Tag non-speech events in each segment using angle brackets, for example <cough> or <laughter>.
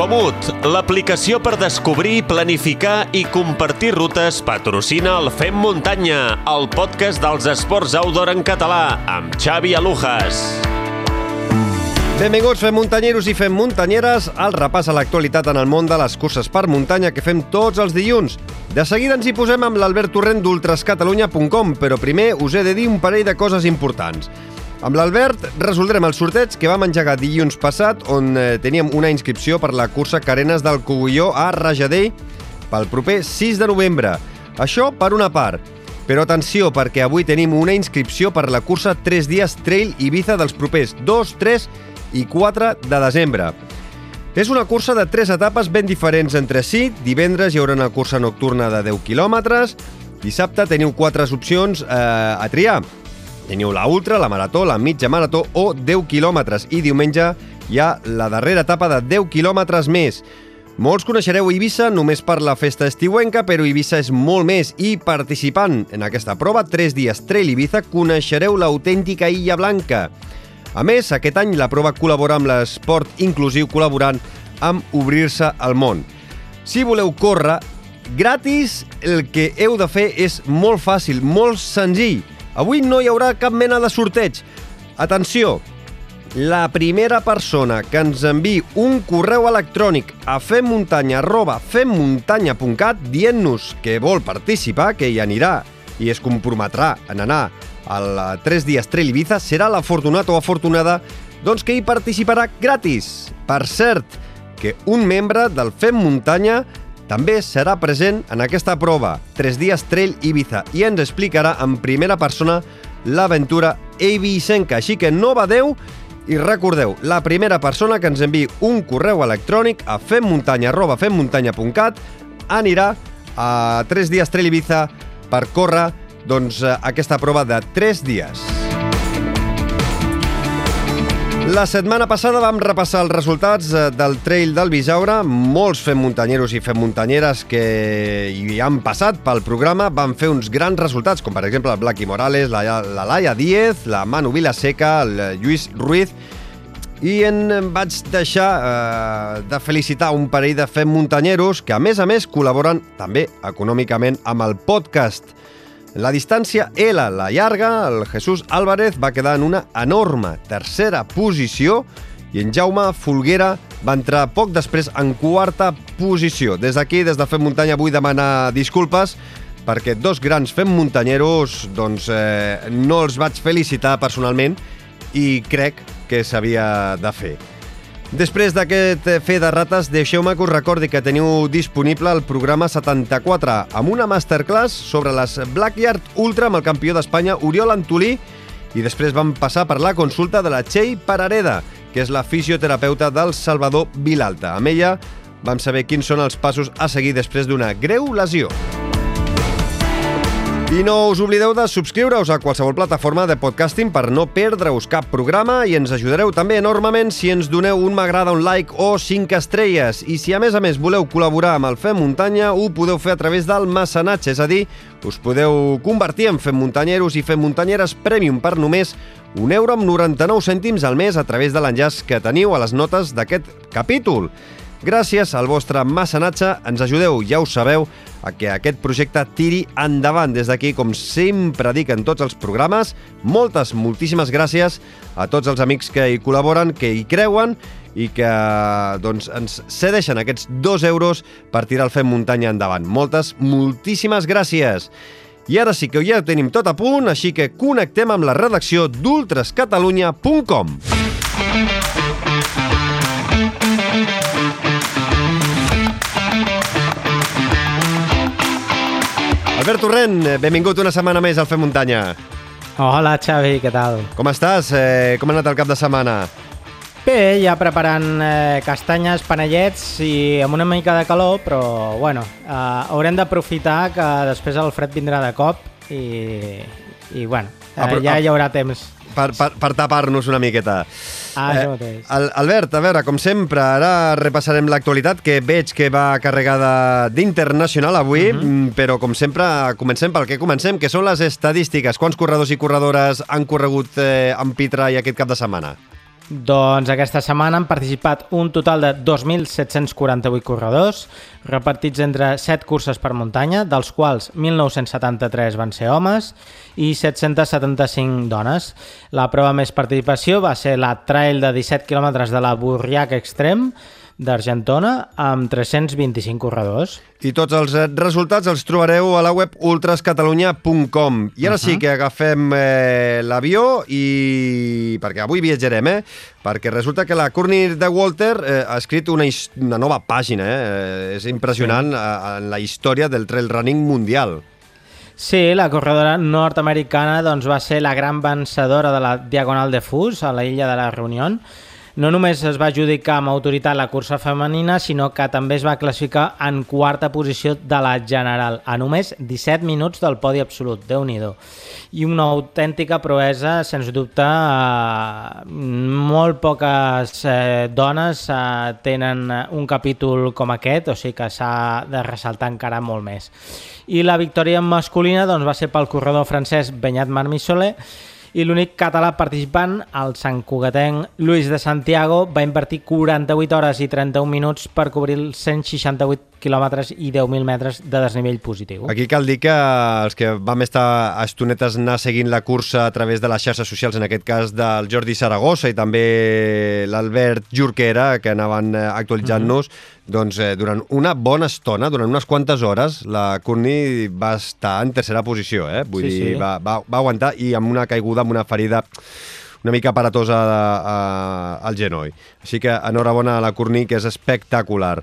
Comut, l'aplicació per descobrir, planificar i compartir rutes, patrocina el Fem Muntanya, el podcast dels esports outdoor en català, amb Xavi Alujas. Benvinguts, fem muntanyeros i fem muntanyeres, al repàs a l'actualitat en el món de les curses per muntanya que fem tots els dilluns. De seguida ens hi posem amb l'Albert Torrent d'ultrascatalunya.com, però primer us he de dir un parell de coses importants. Amb l'Albert resoldrem el sorteig que vam engegar dilluns passat, on eh, teníem una inscripció per la cursa Carenes del Cogulló a Rajadell pel proper 6 de novembre. Això per una part. Però atenció, perquè avui tenim una inscripció per la cursa 3 dies Trail Ibiza dels propers 2, 3 i 4 de desembre. És una cursa de tres etapes ben diferents entre si. Divendres hi haurà una cursa nocturna de 10 quilòmetres. Dissabte teniu quatre opcions eh, a triar. Teniu la ultra, la marató, la mitja marató o 10 quilòmetres. I diumenge hi ha la darrera etapa de 10 quilòmetres més. Molts coneixereu Eivissa només per la festa estiuenca, però Eivissa és molt més i participant en aquesta prova, 3 dies Trail Ibiza, coneixereu l'autèntica Illa Blanca. A més, aquest any la prova col·labora amb l'esport inclusiu col·laborant amb Obrir-se al món. Si voleu córrer gratis, el que heu de fer és molt fàcil, molt senzill. Avui no hi haurà cap mena de sorteig. Atenció, la primera persona que ens enviï un correu electrònic a femmuntanya.femmuntanya.cat dient-nos que vol participar, que hi anirà i es comprometrà en anar al 3 dies Trail Ibiza, serà l'afortunat o afortunada doncs que hi participarà gratis. Per cert, que un membre del Fem Muntanya també serà present en aquesta prova, 3 dies Trail Ibiza, i ens explicarà en primera persona l'aventura eivissenca. Així que no badeu i recordeu, la primera persona que ens enviï un correu electrònic a femmuntanya.femmuntanya.cat anirà a 3 dies Trail Ibiza per córrer doncs, aquesta prova de 3 dies. La setmana passada vam repassar els resultats eh, del Trail del Bisaure. Molts fem muntanyeros i fem muntanyeres que hi han passat pel programa van fer uns grans resultats, com per exemple el Blacky Morales, la, la Laia Díez, la Manu Vilaseca, el Lluís Ruiz, i en vaig deixar eh, de felicitar un parell de fem muntanyeros que, a més a més, col·laboren també econòmicament amb el podcast. La distància L, la llarga, el Jesús Álvarez va quedar en una enorme tercera posició i en Jaume Folguera va entrar poc després en quarta posició. Des d'aquí, des de Fem Muntanya, vull demanar disculpes perquè dos grans fem muntanyeros doncs, eh, no els vaig felicitar personalment i crec que s'havia de fer. Després d'aquest fer de rates, deixeu-me que us recordi que teniu disponible el programa 74 amb una masterclass sobre les Blackyard Ultra amb el campió d'Espanya Oriol Antolí i després vam passar per la consulta de la Txell Parareda, que és la fisioterapeuta del Salvador Vilalta. Amb ella vam saber quins són els passos a seguir després d'una greu lesió. I no us oblideu de subscriure-us a qualsevol plataforma de podcasting per no perdre-us cap programa i ens ajudareu també enormement si ens doneu un m'agrada, un like o 5 estrelles. I si a més a més voleu col·laborar amb el Fem Muntanya, ho podeu fer a través del mecenatge, és a dir, us podeu convertir en Fem Muntanyeros i Fem Muntanyeres Premium per només un euro amb 99 cèntims al mes a través de l'enllaç que teniu a les notes d'aquest capítol. Gràcies al vostre mecenatge ens ajudeu, ja ho sabeu, a que aquest projecte tiri endavant. Des d'aquí, com sempre dic en tots els programes, moltes, moltíssimes gràcies a tots els amics que hi col·laboren, que hi creuen i que doncs, ens cedeixen aquests dos euros per tirar el Fem Muntanya endavant. Moltes, moltíssimes gràcies! I ara sí que ja ho tenim tot a punt, així que connectem amb la redacció d'ultrascatalunya.com. Albert Torrent, benvingut una setmana més al Fem Muntanya. Hola, Xavi, què tal? Com estàs? Eh, com ha anat el cap de setmana? Bé, ja preparant eh, castanyes, panellets i amb una mica de calor, però bueno, eh, haurem d'aprofitar que després el fred vindrà de cop i, i bueno, eh, ja hi haurà temps. Per, per, per tapar-nos una miqueta. Ah. Al- Albert, a veure, com sempre, ara repassarem l'actualitat, que veig que va carregada d'internacional avui, Mhm. mm però com sempre comencem pel que comencem, que són les estadístiques. Quants corredors i corredores han corregut eh, amb Pitra i aquest cap de setmana? Doncs aquesta setmana han participat un total de 2.748 corredors, repartits entre 7 curses per muntanya, dels quals 1.973 van ser homes i 775 dones. La prova més participació va ser la trail de 17 quilòmetres de la Burriac Extrem, d'Argentona amb 325 corredors. I tots els eh, resultats els trobareu a la web ultrascatalunya.com. I ara uh -huh. sí que agafem eh, l'avió i... perquè avui viatjarem, eh? Perquè resulta que la Courtney de Walter eh, ha escrit una, una nova pàgina, eh? És impressionant sí. En la història del trail running mundial. Sí, la corredora nord-americana doncs, va ser la gran vencedora de la Diagonal de Fus a la illa de la Reunió no només es va adjudicar amb autoritat la cursa femenina, sinó que també es va classificar en quarta posició de la general, a només 17 minuts del podi absolut, déu nhi I una autèntica proesa, sens dubte, eh, molt poques eh, dones eh, tenen un capítol com aquest, o sigui que s'ha de ressaltar encara molt més. I la victòria masculina doncs, va ser pel corredor francès Benyat Marmissoler, i l'únic català participant, el Sant Cugatenc Luis de Santiago, va invertir 48 hores i 31 minuts per cobrir els 168 quilòmetres i 10.000 metres de desnivell positiu. Aquí cal dir que els que vam estar a estonetes anar seguint la cursa a través de les xarxes socials, en aquest cas del Jordi Saragossa i també l'Albert Jurquera, que anaven eh, actualitzant-nos, mm -hmm doncs eh, durant una bona estona, durant unes quantes hores, la Courtney va estar en tercera posició, eh? Vull sí, dir, sí. Va, va, va aguantar i amb una caiguda, amb una ferida una mica aparatosa a, a, al genoll. Així que enhorabona a la Courtney, que és espectacular.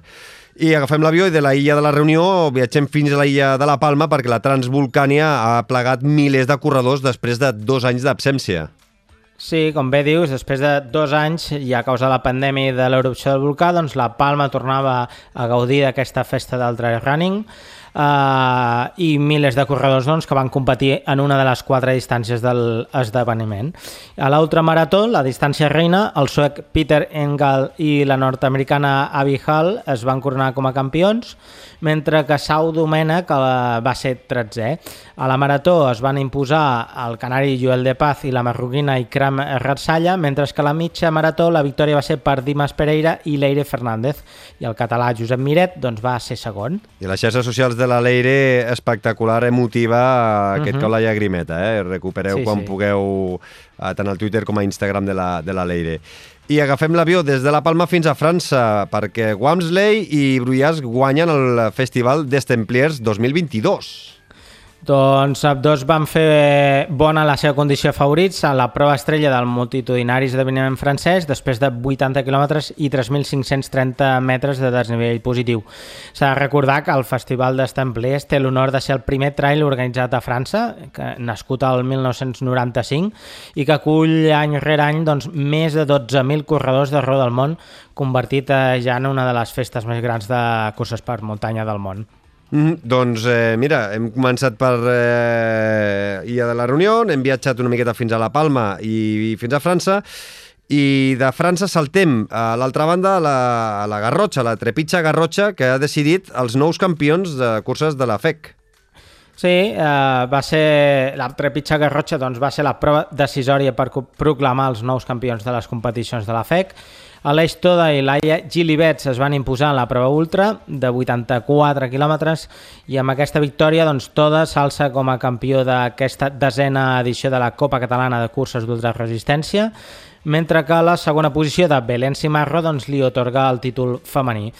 I agafem l'avió i de la illa de la Reunió viatgem fins a la illa de la Palma perquè la Transvolcània ha plegat milers de corredors després de dos anys d'absència. Sí, com bé dius, després de dos anys i a causa de la pandèmia i de l'erupció del volcà, doncs la Palma tornava a gaudir d'aquesta festa del trail running uh, i milers de corredors doncs, que van competir en una de les quatre distàncies de l'esdeveniment. A l'altra marató, la distància reina, el suec Peter Engel i la nord-americana Abby Hall es van coronar com a campions, mentre que Sau Domènech va ser 13è. A la marató es van imposar el canari Joel de Paz i la marroquina Ikram Ratsalla, mentre que a la mitja marató la victòria va ser per Dimas Pereira i Leire Fernández, i el català Josep Miret doncs, va ser segon. I les xarxes socials de la Leire espectacular, emotiva, uh -huh. que et cau la llagrimeta, eh? Recupereu sí, quan sí. pugueu eh, tant al Twitter com a Instagram de la, de la Leire. I agafem l'avió des de la Palma fins a França, perquè Wamsley i Bruyas guanyen el Festival des Templiers 2022. Doncs dos van fer bona la seva condició favorits a la prova estrella del multitudinari esdeveniment francès després de 80 quilòmetres i 3.530 metres de desnivell positiu. S'ha de recordar que el Festival d'Estemplers té l'honor de ser el primer trail organitzat a França, que, nascut al 1995, i que acull any rere any doncs, més de 12.000 corredors d'arreu del món, convertit eh, ja en una de les festes més grans de curses per muntanya del món. Mm, doncs eh, mira, hem començat per eh, Illa de la Reunió, hem viatjat una miqueta fins a La Palma i, i fins a França, i de França saltem a l'altra banda a la, a la Garrotxa, la Trepitxa Garrotxa, que ha decidit els nous campions de curses de la FEC. Sí, eh, va ser la Trepitxa Garrotxa doncs, va ser la prova decisòria per proclamar els nous campions de les competicions de la FEC Aleix Toda i Laia Gilibets es van imposar en la prova ultra de 84 quilòmetres i amb aquesta victòria doncs, Toda s'alça com a campió d'aquesta desena edició de la Copa Catalana de Curses d'Ultraresistència, mentre que la segona posició de Belén Simarro doncs, li otorga el títol femení.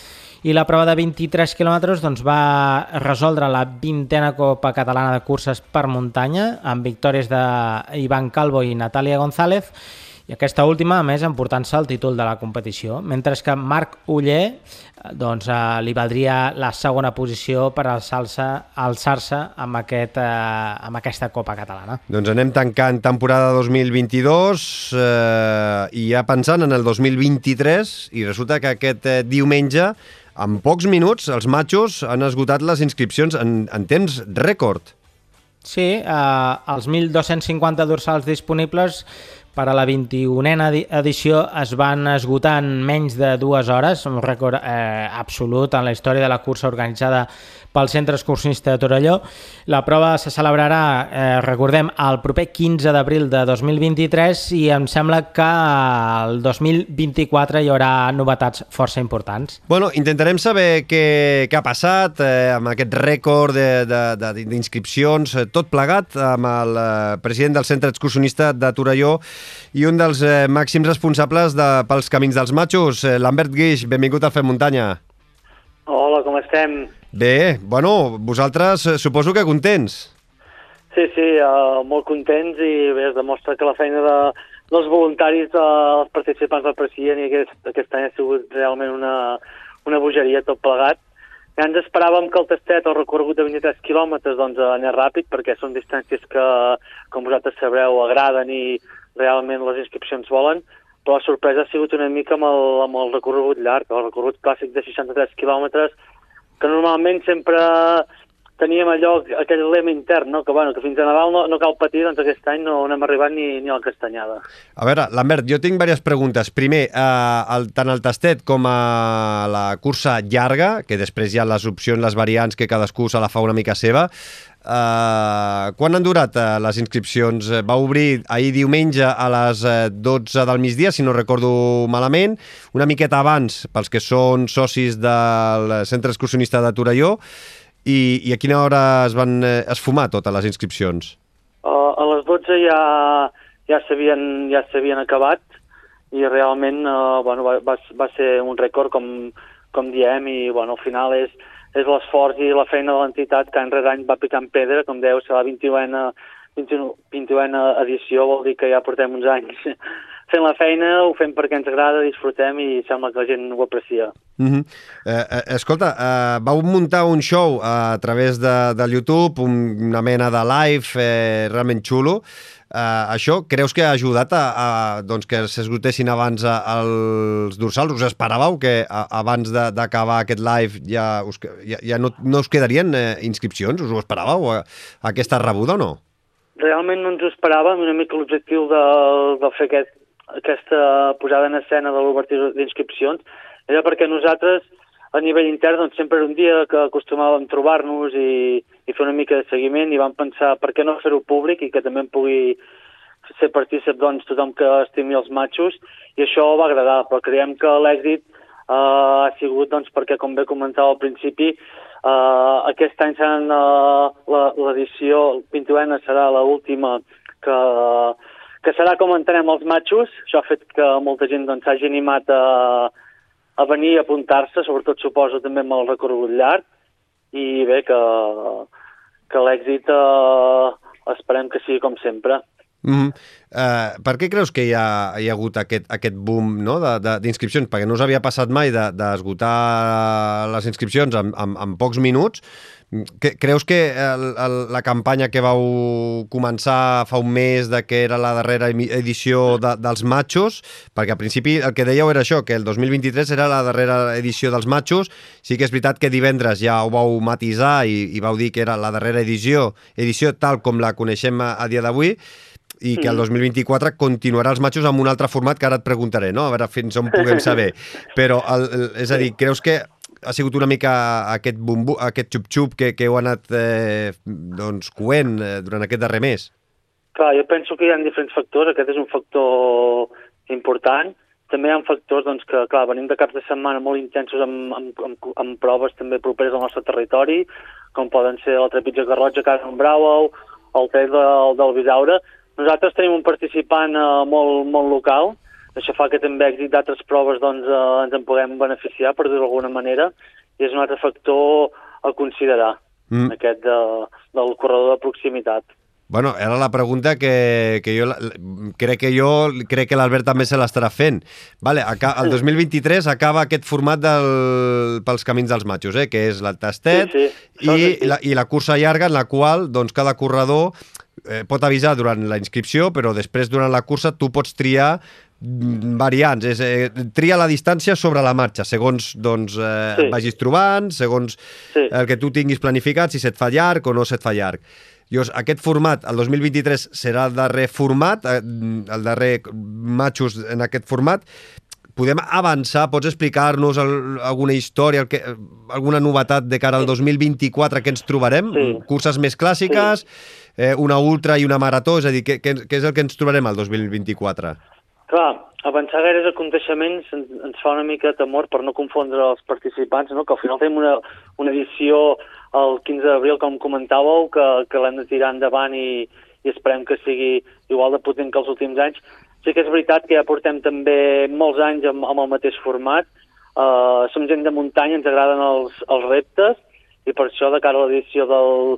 I la prova de 23 quilòmetres doncs, va resoldre la vintena Copa Catalana de Curses per muntanya amb victòries d'Ivan Calvo i Natàlia González i aquesta última, a més, emportant-se el títol de la competició, mentre que Marc Uller eh, doncs, eh, li valdria la segona posició per alçar-se alçar amb, aquest, eh, amb aquesta Copa Catalana. Doncs anem tancant temporada 2022 eh, i ja pensant en el 2023 i resulta que aquest eh, diumenge en pocs minuts els matxos han esgotat les inscripcions en, en temps rècord. Sí, eh, els 1.250 dorsals disponibles per a la 21a edició es van esgotar en menys de dues hores, un rècord eh, absolut en la història de la cursa organitzada pel Centre Excursionista de Torelló. La prova se celebrarà, eh, recordem, el proper 15 d'abril de 2023 i em sembla que el 2024 hi haurà novetats força importants. Bueno, intentarem saber què, què ha passat eh, amb aquest rècord d'inscripcions, eh, tot plegat amb el eh, president del Centre Excursionista de Torelló i un dels eh, màxims responsables de, pels Camins dels Matxos, eh, Lambert Guix. Benvingut al Fem Muntanya. Hola, com estem? Bé, bueno, vosaltres eh, suposo que contents. Sí, sí, uh, molt contents i bé, es demostra que la feina de, dels voluntaris, dels participants del president i aquest, aquest any ha sigut realment una, una bogeria tot plegat. Ja ens esperàvem que el tastet, el recorregut de 23 quilòmetres, doncs anés ràpid, perquè són distàncies que, com vosaltres sabreu, agraden i realment les inscripcions volen, però la sorpresa ha sigut una mica amb el, amb el recorregut llarg, el recorregut clàssic de 63 quilòmetres, que normalment sempre teníem allò, aquell lema intern, no? que, bueno, que fins a Nadal no, no cal patir, doncs aquest any no, no hem arribat ni, ni a la castanyada. A veure, Lambert, jo tinc diverses preguntes. Primer, eh, el, tant el tastet com a la cursa llarga, que després hi ha les opcions, les variants, que cadascú se la fa una mica seva, Uh, quan han durat uh, les inscripcions? Va obrir ahir diumenge a les uh, 12 del migdia, si no recordo malament, una miqueta abans pels que són socis del Centre Excursionista de Torelló, i, i a quina hora es van uh, esfumar totes les inscripcions? Uh, a les 12 ja, ja s'havien ja acabat i realment uh, bueno, va, va, va ser un rècord, com, com diem, i bueno, al final és, és l'esforç i la feina de l'entitat que any rere any va picant pedra, com deu ser la 21a, 21, 21a edició, vol dir que ja portem uns anys fent la feina, ho fem perquè ens agrada, disfrutem i sembla que la gent ho aprecia. Mm -hmm. eh, escolta, eh, vau muntar un show a través de, de YouTube, una mena de live eh, realment xulo. Uh, això creus que ha ajudat a, a doncs que s'esgotessin abans a, els dorsals? Us esperàveu que a, abans d'acabar aquest live ja, us, ja, ja no, no us quedarien eh, inscripcions? Us ho esperàveu, a, a aquesta rebuda o no? Realment no ens ho esperàvem, una mica l'objectiu de, de fer aquest, aquesta posada en escena de l'obertura d'inscripcions era perquè nosaltres a nivell intern doncs, sempre era un dia que acostumàvem trobar-nos i, i fer una mica de seguiment i vam pensar per què no fer-ho públic i que també en pugui ser partícip doncs, tothom que estimi els matxos i això va agradar, però creiem que l'èxit uh, ha sigut doncs, perquè, com bé comentava al principi, uh, aquest any serà uh, l'edició 21 serà l'última que, que serà com entenem els matxos. Això ha fet que molta gent doncs, s'hagi doncs, animat a, a venir a apuntar-se, sobretot suposo també amb el recorregut llarg, i bé, que, que l'èxit eh, esperem que sigui com sempre. Mm -hmm. uh, per què creus que hi ha, hi ha hagut aquest, aquest boom no? d'inscripcions? Perquè no us havia passat mai d'esgotar de, les inscripcions en, en, en pocs minuts, Creus que el, el, la campanya que vau començar fa un mes de que era la darrera edició de, dels matxos, perquè al principi el que dèieu era això, que el 2023 era la darrera edició dels matxos, sí que és veritat que divendres ja ho vau matisar i, i vau dir que era la darrera edició, edició tal com la coneixem a, a dia d'avui, i que el 2024 continuarà els matxos amb un altre format que ara et preguntaré, no? A veure fins on puguem saber. <laughs> Però, el, el, és a dir, creus que ha sigut una mica aquest bumbu, aquest xup-xup que, que heu anat eh, doncs, coent eh, durant aquest darrer mes? Clar, jo penso que hi ha diferents factors. Aquest és un factor important. També hi ha factors doncs, que, clar, venim de caps de setmana molt intensos amb, amb, amb, amb proves també properes al nostre territori, com poden ser la Trepitja Garrotxa, Casa Brauau, el trail del, del Bisaure. Nosaltres tenim un participant eh, molt, molt local, això fa que també èxit d'altres proves doncs, eh, ens en podem beneficiar, per dir-ho d'alguna manera, i és un altre factor a considerar, mm. aquest de, del corredor de proximitat. Bueno, era la pregunta que, que jo crec que jo crec que l'Albert també se l'estarà fent. Vale, el 2023 acaba aquest format del, pels camins dels matxos, eh, que és el tastet sí, sí. I, la, i la cursa llarga en la qual doncs, cada corredor eh, pot avisar durant la inscripció, però després durant la cursa tu pots triar variants, és eh, tria la distància sobre la marxa, segons doncs, eh, sí. vagis trobant, segons sí. el que tu tinguis planificat, si se't fa llarg o no se't fa llarg. Llavors, aquest format, el 2023, serà el darrer format, eh, el darrer matxos en aquest format. Podem avançar? Pots explicar-nos alguna història, el que, alguna novetat de cara al 2024 que ens trobarem? Sí. Curses més clàssiques, sí. eh, una ultra i una marató, és a dir, què, què, és el que ens trobarem al 2024? Clar, avançar gaires aconteixements ens, ens fa una mica temor per no confondre els participants, no? que al final tenim una, una edició el 15 d'abril, com comentàveu, que, que l'hem de tirar endavant i, i esperem que sigui igual de potent que els últims anys, Sí que és veritat que ja portem també molts anys amb, amb el mateix format. Uh, som gent de muntanya, ens agraden els, els reptes i per això de cara a l'edició del,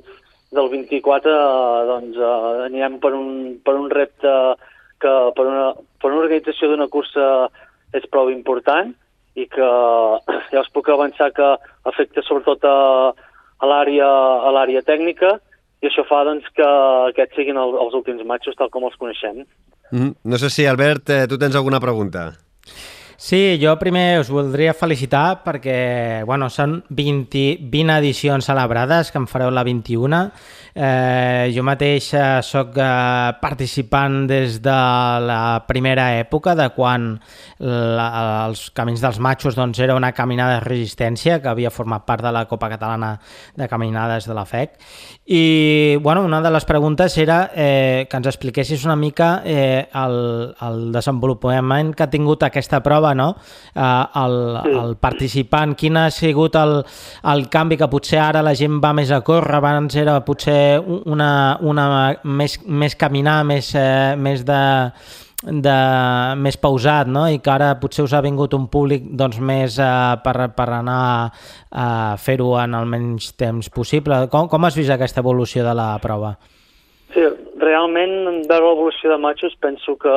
del 24 uh, doncs, uh, anirem per un, per un repte que per una, per una organització d'una cursa és prou important i que ja us puc avançar que afecta sobretot a, a l'àrea tècnica i això fa doncs, que aquests siguin el, els últims matxos tal com els coneixem. Mm, no sé si, Albert, eh, tu tens alguna pregunta. Sí, jo primer us voldria felicitar perquè bueno, són 20, 20 edicions celebrades, que en fareu la 21. Eh, jo mateix sóc eh, participant des de la primera època, de quan la, els Camins dels Matxos doncs, era una caminada de resistència que havia format part de la Copa Catalana de Caminades de la FEC. I bueno, una de les preguntes era eh, que ens expliquessis una mica eh, el, el desenvolupament que ha tingut aquesta prova preguntava no? eh, el, el participant quin ha sigut el, el canvi que potser ara la gent va més a córrer, abans era potser una, una més, més caminar, més, eh, més de de, més pausat no? i que ara potser us ha vingut un públic doncs, més eh, per, per anar a fer-ho en el menys temps possible. Com, com has vist aquesta evolució de la prova? Sí, realment, veure l'evolució de matxos, penso que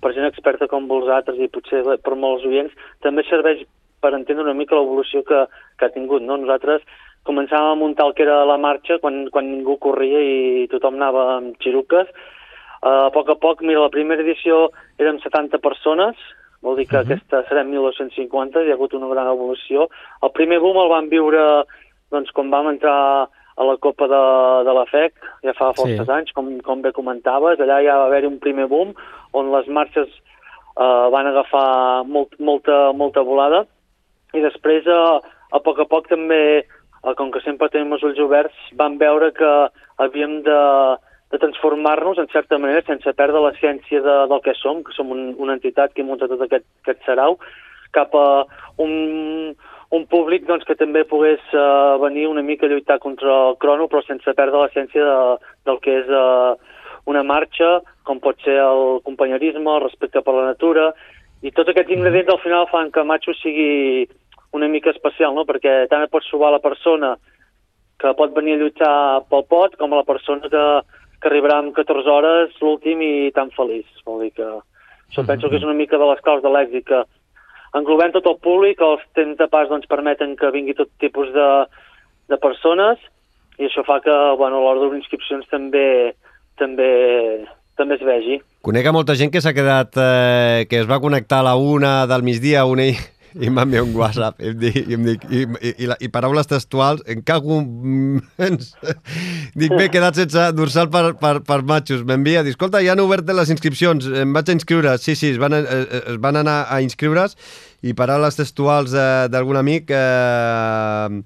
per gent experta com vosaltres i potser per molts oients, també serveix per entendre una mica l'evolució que, que ha tingut. No? Nosaltres començàvem a muntar el que era la marxa quan, quan ningú corria i tothom anava amb xiruques. Uh, a poc a poc, mira, la primera edició érem 70 persones, vol dir que uh -huh. aquesta serem 1.250, hi ha hagut una gran evolució. El primer boom el vam viure doncs, quan vam entrar a la Copa de, de la FEC, ja fa forces sí. anys, com, com bé comentaves, allà ja va haver-hi un primer boom on les marxes eh, van agafar molt, molta, molta volada i després eh, a poc a poc també, eh, com que sempre tenim els ulls oberts, vam veure que havíem de, de transformar-nos en certa manera sense perdre l'essència de, del que som, que som un, una entitat que munta tot aquest, aquest sarau, cap a un, un públic doncs, que també pogués uh, venir una mica a lluitar contra el crono, però sense perdre l'essència de, del que és uh, una marxa, com pot ser el companyerisme, el respecte per la natura, i tots aquests ingredients al final fan que Macho sigui una mica especial, no? perquè tant et pots trobar la persona que pot venir a lluitar pel pot, com a la persona que, que arribarà amb 14 hores l'últim i tan feliç. Vol dir que això mm -hmm. penso que és una mica de les claus de l'èxit, que englobem tot el públic, els temps de pas doncs, permeten que vingui tot tipus de, de persones i això fa que bueno, l'hora d'inscripcions també, també, també es vegi. Conec a molta gent que s'ha quedat, eh, que es va connectar a la una del migdia, una i, i m'ha enviat un WhatsApp i em dic, i, em dic, i, i, i, la, i paraules textuals, en cago dic, m'he quedat sense dorsal per, per, per matxos, m'envia, dic, escolta, ja han obert les inscripcions, em vaig a inscriure, sí, sí, es van, eh, es van anar a inscriure's i paraules textuals eh, d'algun amic eh,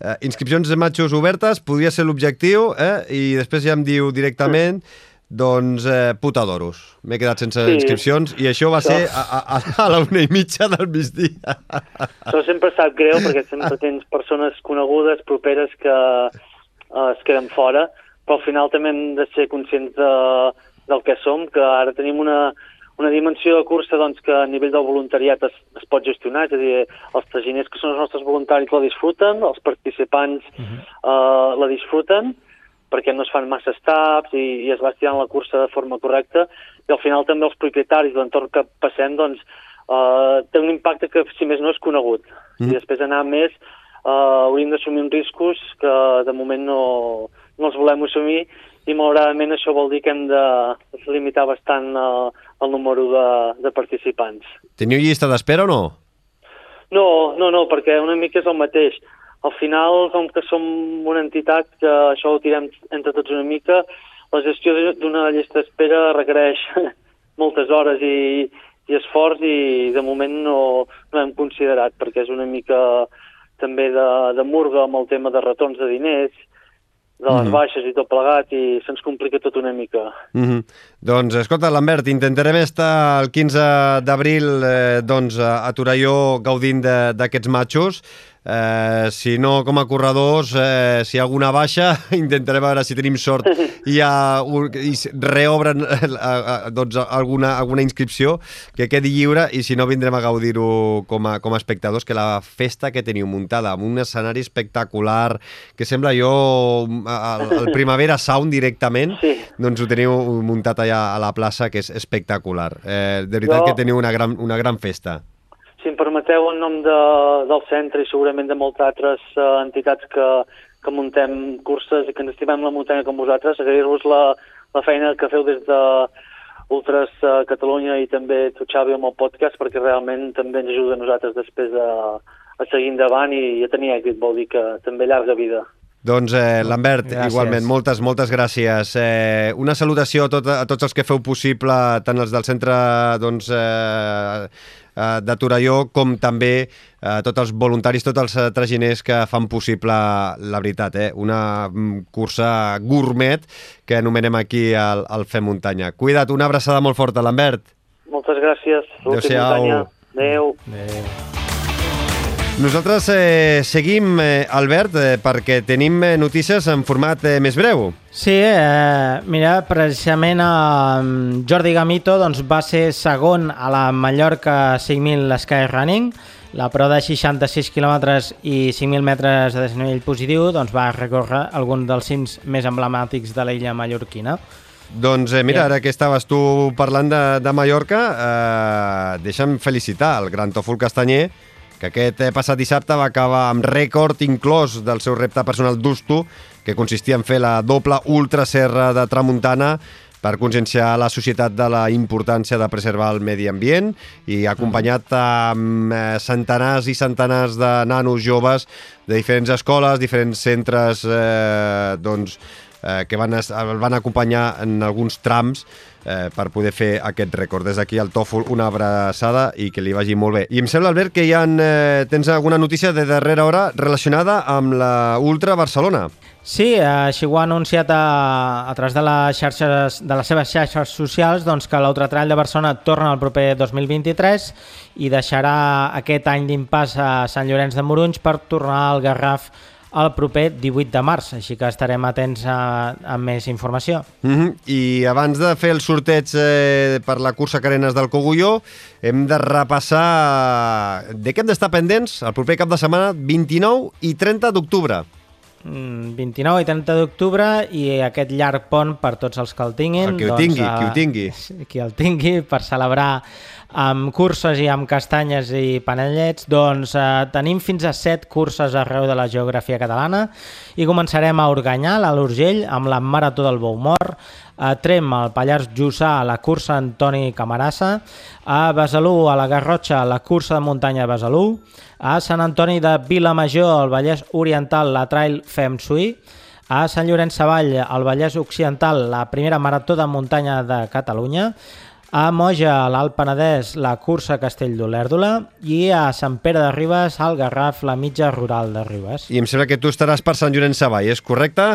eh, inscripcions de matxos obertes, podria ser l'objectiu, eh? i després ja em diu directament doncs eh, puta d'oros. M'he quedat sense sí. inscripcions i això va això... ser a, a, a la una i mitja del migdia. Això sempre sap greu perquè sempre tens persones conegudes, properes que eh, es queden fora, però al final també hem de ser conscients de, del que som, que ara tenim una, una dimensió de cursa doncs, que a nivell del voluntariat es, es pot gestionar, és a dir, els traginers que són els nostres voluntaris la disfruten, els participants uh -huh. eh, la disfruten, perquè no es fan massa taps i, i es va estirant la cursa de forma correcta i al final també els propietaris l'entorn que passem doncs uh, té un impacte que si més no és conegut mm. i després anar més uh, hauríem d'assumir uns riscos que de moment no, no els volem assumir i malauradament això vol dir que hem de limitar bastant uh, el número de, de participants. Teniu llista d'espera o no? No, no, no, perquè una mica és el mateix al final, com que som una entitat que això ho tirem entre tots una mica, la gestió d'una llista d'espera requereix <laughs> moltes hores i, i esforç i de moment no, no hem considerat perquè és una mica també de, de murga amb el tema de retorns de diners de les mm -hmm. baixes i tot plegat i se'ns complica tot una mica. Mm -hmm. Doncs, escolta, Lambert, intentarem estar el 15 d'abril eh, doncs, a Torelló gaudint d'aquests matxos. Eh, si no, com a corredors, eh, si hi ha alguna baixa, <laughs> intentarem veure si tenim sort i, ha, i reobren <laughs> eh, doncs, alguna, alguna inscripció que quedi lliure i si no vindrem a gaudir-ho com, a, com a espectadors, que la festa que teniu muntada amb un escenari espectacular que sembla jo el, el Primavera Sound directament, sí. doncs ho teniu muntat allà a la plaça que és espectacular. Eh, de veritat jo... que teniu una gran, una gran festa si em permeteu, en nom de, del centre i segurament de moltes altres uh, entitats que, que muntem curses i que ens estimem la muntanya com vosaltres, agrair-vos la, la feina que feu des de Ultras uh, Catalunya i també tu, Xavi, amb el podcast, perquè realment també ens ajuda a nosaltres després a, a seguir endavant i, i a tenir èxit, vol dir que també llarga vida. Doncs, eh, Lambert, gràcies. igualment, moltes, moltes gràcies. Eh, una salutació a, tot, a tots els que feu possible, tant els del centre doncs, eh, eh, de Torelló com també eh, tots els voluntaris, tots els traginers que fan possible la veritat, eh? una mm, cursa gourmet que anomenem aquí al, al Fem Muntanya. Cuida't, una abraçada molt forta, Lambert. Moltes gràcies. Adéu-siau. Adéu. Adéu. Nosaltres eh, seguim, eh, Albert, eh, perquè tenim eh, notícies en format eh, més breu. Sí, eh, mira, precisament eh, Jordi Gamito doncs, va ser segon a la Mallorca 5.000 Sky Running, la prova de 66 km i 5.000 metres de desnivell positiu doncs, va recórrer algun dels cims més emblemàtics de l'illa mallorquina. Doncs eh, mira, ara que estaves tu parlant de, de Mallorca, eh, deixa'm felicitar el Gran Tòfol Castanyer, que aquest eh, passat dissabte va acabar amb rècord inclòs del seu repte personal d'Usto, que consistia en fer la doble ultraserra de Tramuntana per conscienciar la societat de la importància de preservar el medi ambient i acompanyat amb eh, centenars i centenars de nanos joves de diferents escoles, diferents centres eh, doncs, eh, que van, van acompanyar en alguns trams eh, per poder fer aquest rècord. Des d'aquí al Tòfol una abraçada i que li vagi molt bé. I em sembla, Albert, que ja eh, tens alguna notícia de darrera hora relacionada amb la Ultra Barcelona. Sí, així ho ha anunciat a, a través de les, xarxes, de les seves xarxes socials doncs, que l'Ultratrall de Barcelona torna el proper 2023 i deixarà aquest any d'impàs a Sant Llorenç de Morunys per tornar al Garraf el proper 18 de març, així que estarem atents a, a més informació. Mm -hmm. I abans de fer el sorteig eh, per la cursa Carenes del Cogulló, hem de repassar de què hem d'estar pendents el proper cap de setmana 29 i 30 d'octubre. 29 mm, i 30 d'octubre i aquest llarg pont per tots els que el tinguin. El que ho doncs, tingui, qui ho tingui. <laughs> Qui el tingui per celebrar amb curses i amb castanyes i panellets, doncs eh, tenim fins a set curses arreu de la geografia catalana i començarem a Organyà, a l'Urgell, amb la Marató del Boumor, a Trem, al Pallars Jussà, a la cursa Antoni Camarassa, a Besalú, a la Garrotxa, a la cursa de muntanya de Besalú, a Sant Antoni de Vilamajor, al Vallès Oriental, la Trail Fem Suí, a Sant Llorenç Savall, al Vallès Occidental, la primera marató de muntanya de Catalunya, a Moja, a l'Alt Penedès, la cursa Castell d'Olèrdola i a Sant Pere de Ribes, al Garraf, la mitja rural de Ribes. I em sembla que tu estaràs per Sant Llorenç Savall, és correcte?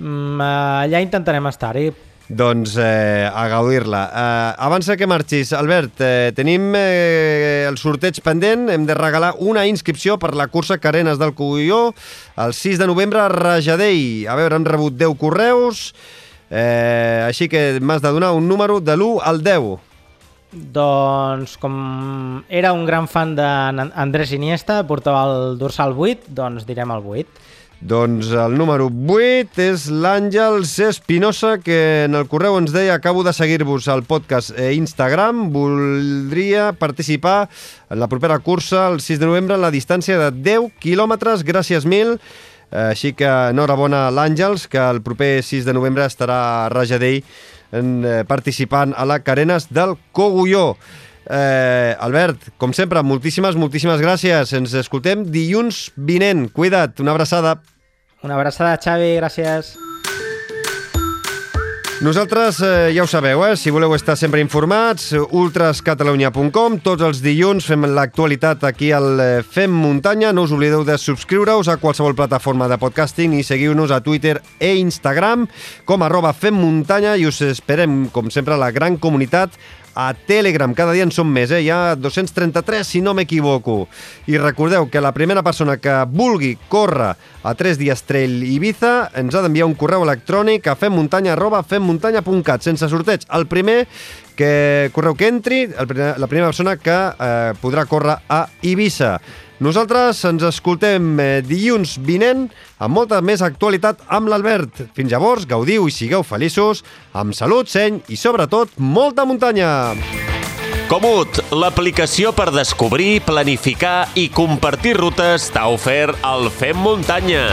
Mm, allà intentarem estar-hi. Doncs eh, a gaudir-la. Eh, abans que marxis, Albert, eh, tenim eh, el sorteig pendent. Hem de regalar una inscripció per la cursa Carenes del Cugulló el 6 de novembre a Rajadell. A veure, hem rebut 10 correus Eh, així que m'has de donar un número de l'1 al 10. Doncs com era un gran fan d'Andrés Iniesta, portava el dorsal 8, doncs direm el 8. Doncs el número 8 és l'Àngel Espinosa, que en el correu ens deia acabo de seguir-vos al podcast e Instagram, voldria participar en la propera cursa el 6 de novembre en la distància de 10 quilòmetres, gràcies mil. Eh, així que enhorabona a l'Àngels, que el proper 6 de novembre estarà a Rajadell en, eh, participant a la Carenes del Cogulló. Eh, Albert, com sempre, moltíssimes, moltíssimes gràcies. Ens escoltem dilluns vinent. Cuida't, una abraçada. Una abraçada, Xavi, gràcies. Nosaltres, eh, ja ho sabeu, eh? si voleu estar sempre informats, ultrascatalunya.com, tots els dilluns fem l'actualitat aquí al eh, Fem Muntanya, no us oblideu de subscriure-us a qualsevol plataforma de podcasting i seguiu-nos a Twitter e Instagram com arroba Fem Muntanya i us esperem, com sempre, la gran comunitat a Telegram. Cada dia en som més, eh? Hi ha 233, si no m'equivoco. I recordeu que la primera persona que vulgui córrer a 3 dies Trail Ibiza ens ha d'enviar un correu electrònic a femmuntanya arroba femmuntanya.cat sense sorteig. El primer que correu que entri, el, la primera persona que eh, podrà córrer a Ibiza. Nosaltres ens escoltem eh, dilluns vinent amb molta més actualitat amb l'Albert. Fins llavors, gaudiu i sigueu feliços, amb salut, seny i, sobretot, molta muntanya! Comut, l'aplicació per descobrir, planificar i compartir rutes t'ha ofert el Fem Muntanya.